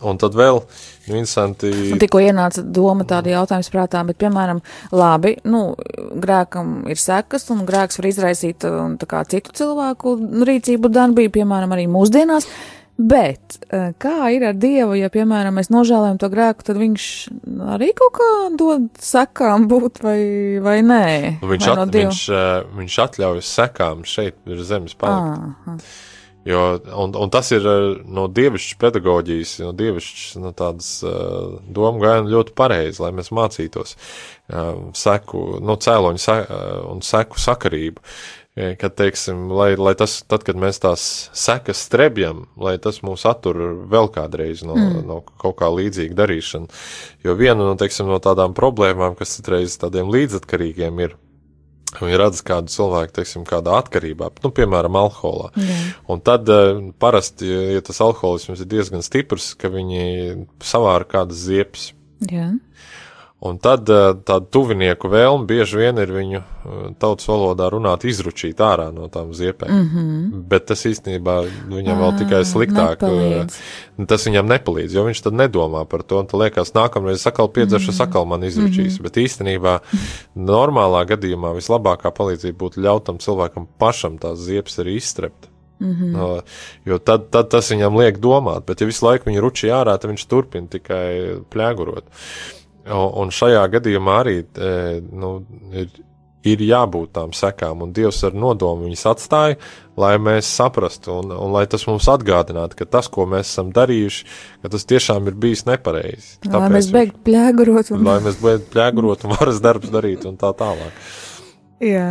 Un tad vēl nu, interesanti. Un tikko ienāca doma tāda jautājuma prātā, bet, piemēram, labi, nu, grēkam ir sekas, un grēks var izraisīt un, tā kā, citu cilvēku rīcību darbību, piemēram, arī mūsdienās. Bet eh, kā ir ar Dievu, ja, piemēram, mēs nožēlojam to grēku, tad viņš arī kaut kā dod sekām būt vai, vai nē? Viņš, vai at, no Dieva? viņš, eh, viņš atļauj sekām šeit virs zemes palikt. Jo, un, un tas ir eh, no dievišķas pedagoģijas, no dievišķas no tādas uh, domu gājiena ļoti pareizi, lai mēs mācītos uh, seku, no cēloņu se, uh, un seku sakarību. Eh, Kad, teiksim, lai, lai tas, tad, kad mēs tās sekas strebjam, lai tas mūs attur vēl kādreiz no, mm. no kaut kā līdzīga darīšana. Jo viena no, teiksim, no tādām problēmām, kas citreiz tādiem līdzatkarīgiem ir, Viņi redz kādu cilvēku, teiksim, kādā atkarībā, nu, piemēram, alkoholā. Un tad uh, parasti, ja, ja tas alkoholisms ir diezgan stiprs, ka viņi savāra kādas ziepes. Jā. Un tad eh, tāda tuvinieku vēlme bieži vien ir viņu eh, tautas valodā runāt, izručīt ārā no tām ziepēm. Mm -hmm. Bet tas īstenībā viņam vēl tikai sliktāk. eh, nepalīdz. Tas viņam nepalīdz, jo viņš tad nedomā par to. Un tad liekas, nākamreiz sakal piedzeršu, sakal man izručīs. Mm -hmm. Bet īstenībā normālā gadījumā vislabākā palīdzība būtu ļaut tam cilvēkam pašam tās ziepes arī izstrept. Mm -hmm. Jo tad, tad tas viņam liek domāt, bet ja visu laiku viņu ručī ārā, tad viņš turpina tikai plēgurot. Un un šajā gadījumā arī e, nu, ir, ir jābūt tām sekām, un Dievs ar nodomu viņus atstāja, lai mēs saprastu, un, un lai tas mums atgādinātu, ka tas, ko mēs esam darījuši, ka tas tiešām ir bijis nepareizi. Lai mēs beigtu plēgurot. Un... lai mēs beigtu plēgurot un varas darbus darīt un tā tālāk. Jā.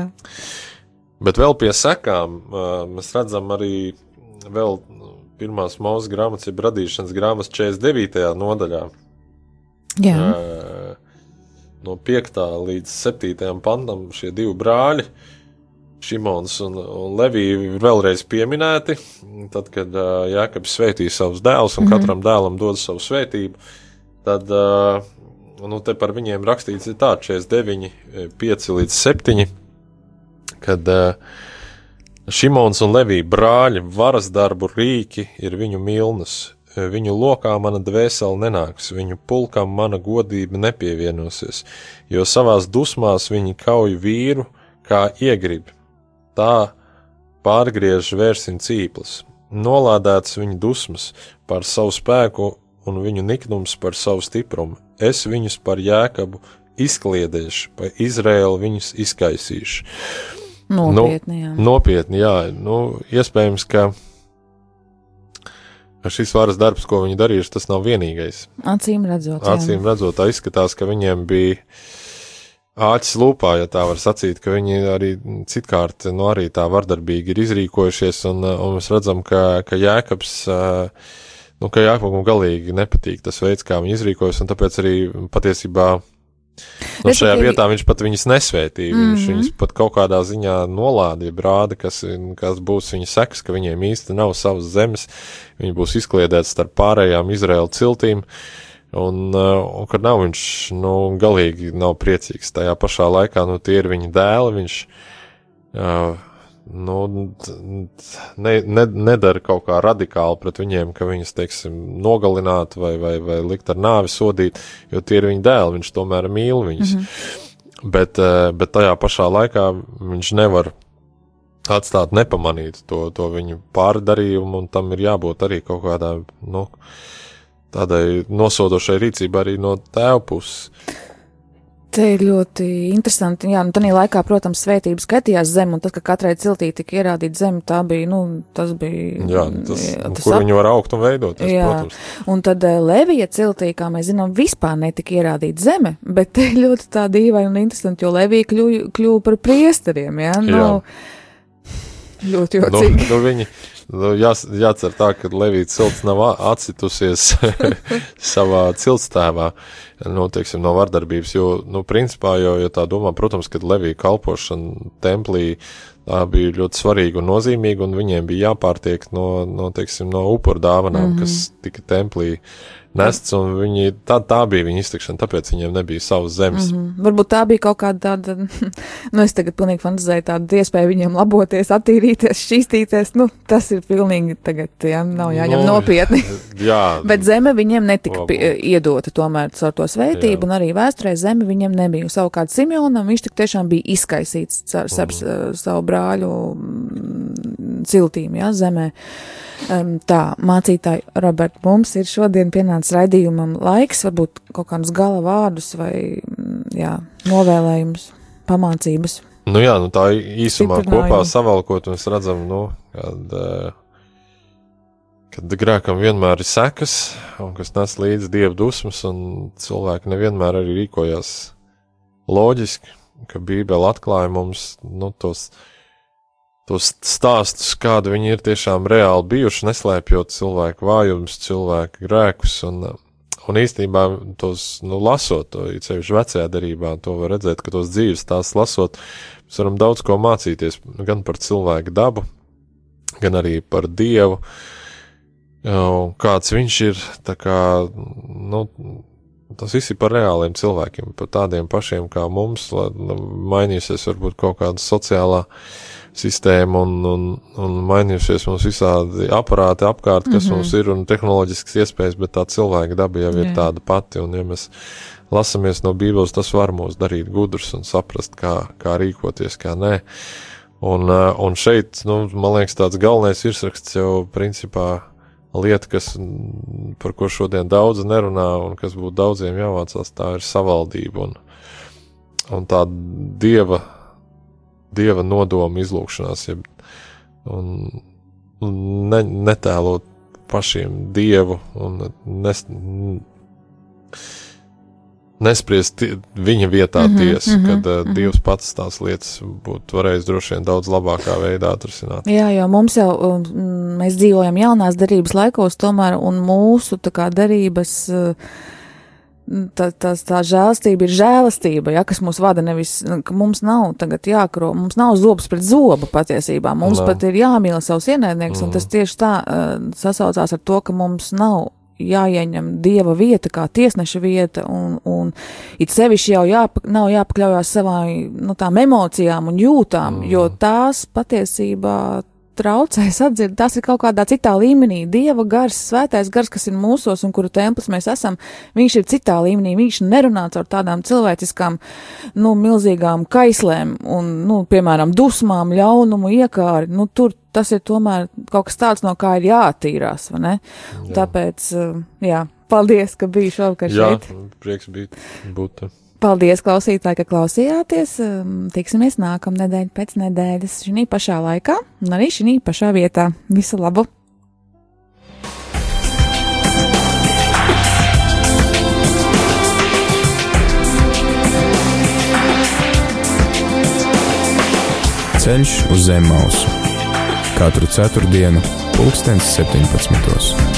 Bet vēl pie sekām ā, mēs redzam arī vēl pirmās mūzes grāmatas, jeb radīšanas grāmatas 49. nodaļā. Jā. No 5. līdz 7. pantam šie divi brāļi, Šimons un, un Levija, ir vēlreiz pieminēti. Tad, kad uh, Jānis sveitīja savus dēlus un mm -hmm. katram dēlam dod savu svētību, tad uh, nu, te par viņiem rakstīts ir tā, 49, 5 līdz 7, kad uh, Šimons un Levija brāļi varas darbu rīki ir viņu milnas. Viņu lokā mana dvēsele nenāks, viņu pulkam mana godība nepievienosies, jo savās dusmās viņi kauj vīru, kā iegrib. Tā pārgriež vērsim cīplas, nolādēts viņu dusmas par savu spēku un viņu niknums par savu stiprumu. Es viņus par jēkabu izkliedēšu, pa Izraēlu viņus izkaisīšu. Nopietni, jā. Nu, nopietni, jā. Nu, iespējams, ka šis varas darbs, ko viņi darījuši, tas nav vienīgais. Acīm redzot. Acīm redzot, tā izskatās, ka viņiem bija āķis lūpā, ja tā var sacīt, ka viņi arī citkārt, nu, arī tā vardarbīgi ir izrīkojušies, un, un mēs redzam, ka, ka Jēkabs, nu, ka Jēkabam galīgi nepatīk tas veids, kā viņi izrīkojas, un tāpēc arī patiesībā Nu, šajā vietā viņš pat viņus nesvētīja. Mm -hmm. Viņš viņus pat kaut kādā ziņā nolādīja, rāda, kas, kas būs viņa seks, ka viņiem īsti nav savas zemes. Viņi būs izkliedēti starp pārējām Izraēlas ciltīm. Un, uh, un kad nav viņš nu, galīgi nav priecīgs. Tajā pašā laikā nu, tie ir viņa dēli. Viņš uh, nu, ne, ne, nedara kaut kā radikāli pret viņiem, ka viņus, teiksim, nogalināt vai, vai, vai likt ar nāvi sodīt, jo tie ir viņa dēli. Viņš tomēr mīl viņus. Mm -hmm. bet, uh, bet tajā pašā laikā viņš nevar atstāt nepamanīt to, to viņu pārdarījumu, un tam ir jābūt arī kaut kādai, nu, tādai nosodošai rīcībai arī no tēva puses. Te ir ļoti interesanti. Jā, nu, tādā laikā, protams, svētības skatījās zem, un tas, ka katrai ciltī tika ierādīta zeme, tā bija, nu, tas bija. Jā, tas, jā, tas kur ap- viņi var augt un veidoties, Jā, protams. un tad eh, Levija ciltī, kā mēs zinām, vispār netika ierādīta zeme, bet te ļoti tā dīvaina un interesanti, jo Levija kļuva, kļuva par priesteriem, jā, nu, ļoti Nu, jocīgi. nu viņi, nu, jās, jācer tā, ka Levīts cilts nav atsitusies savā ciltstēvā, nu, teiksim, no vardarbības, jo, nu, principā, jo, jo tā domā, protams, ka Levija kalpošana templī tā bija ļoti svarīga un nozīmīga, un viņiem bija jāpārtiek no, no teiksim, no upuru dāvanām, mm -hmm. kas tika templī nests, un viņi, tā, tā bija viņa iztikšana, tāpēc viņiem nebija savas zemes. Mm -hmm. Mm, Varbūt tā bija kaut kāda tāda, nu, es tagad pilnīgi fantāzēju tādu iespēju viņiem laboties, attīrīties, šķīstīties, nu, tas ir pilnīgi tagad, jā, nav jāņem Nu, nopietni. Jā, Bet zeme viņiem netika iedota tomēr caur to svētību, Jā. un arī vēsturē zeme viņiem nebija. Savukārt Simeonam viņš tik tiešām bija izkaisīts caur Mhm. mm. savu brāļu ciltīm, jā, zemē. Um, tā, mācītāji, Robert, mums ir šodien pienācis raidījumam laiks, varbūt kaut kādus gala vārdus vai, mm, jā, novēlējumus, pamācības. Nu jā, nu tā īsumā kopā savalkot, mēs redzam, nu, kad, eh, kad grēkam vienmēr ir sekas, un kas nes līdzi dievu dusmas, un cilvēki nevienmēr arī rīkojās loģiski, ka Bībele atklāja mums nu, tos, tos stāstus, kādi viņi ir tiešām reāli bijuši, neslēpjot cilvēku vājumus, cilvēku grēkus, un, un īstenībā tos, nu, lasot to, it sevišķi vecajā darībā, to var redzēt, ka tos dzīves tās lasot, Mēs varam daudz ko mācīties gan par cilvēku dabu, gan arī par Dievu. Kāds viņš ir, tā kā, nu, tas viss ir par reāliem cilvēkiem, par tādiem pašiem kā mums, lai nu, mainīsies varbūt kaut kāda sociālā sistēma un, un, un mainījušies mums visādi aparāti apkārt, kas mm -hmm. mums ir un tehnoloģiskas iespējas, bet tā cilvēka daba jau ir Jā. tāda pati, un ja mēs lasamies no Bībeles, tas var mūs darīt gudrus un saprast, kā, kā rīkoties, kā nē. Un, eh, un šeit, nu, man liekas, tāds galvenais virsraksts jau principā lieta, kas, par ko šodien daudz nerunā un kas būtu daudziem jāmācās, tā ir savaldība un, un tā dieva, dieva nodoma izlūkšanās, jeb, un, un ne, netēlot pašiem dievu un nes, nespriest viņa vietā mm -hmm, tiesu, mm -hmm, kad uh, mm -hmm. Dievs pats tās lietas būtu varējis droši vien daudz labākā veidā atrisināt. Jā, jo mums jau, um, mēs dzīvojam jaunās darības laikos tomēr, un mūsu tā kā darības, uh, tā, tā, tā žēlastība ir žēlastība, ja, kas mūs vada nevis, ka mums nav tagad jākro, mums nav zobs pret zobu patiesībā, mums Nav. pat ir jāmīl savus ienaidniekus, un tas tieši tā uh, sasaucās ar to, ka mums nav jāieņem dieva vieta, kā tiesneša vieta, un, un it sevišķi jau jāpa, nav jāpakļaujās savām nu, emocijām un jūtām, mm. jo tās patiesībā traucēs atzīt, tas ir kaut kādā citā līmenī. Dieva gars, svētais gars, kas ir mūsos un kuru templis mēs esam, viņš ir citā līmenī. Viņš nerunā caur tādām cilvēciskām, nu, milzīgām kaislēm un, nu, piemēram, dusmām, ļaunumu, iekāri. Nu, tur tas ir tomēr kaut kas tāds, no kā ir jāattīrās, vai ne? Jā. Tāpēc, uh, jā, paldies, ka biji šovakar Jā, šeit. prieks bija būt. Paldies, klausītāji, ka klausījāties. Tiksimies nākamnedēļ pēc nedēļas šī pašā laikā un arī šī pašā vietā. Visu labu! Ceļš uz zem mausu. Katru ceturtdienu, pulkstens 17.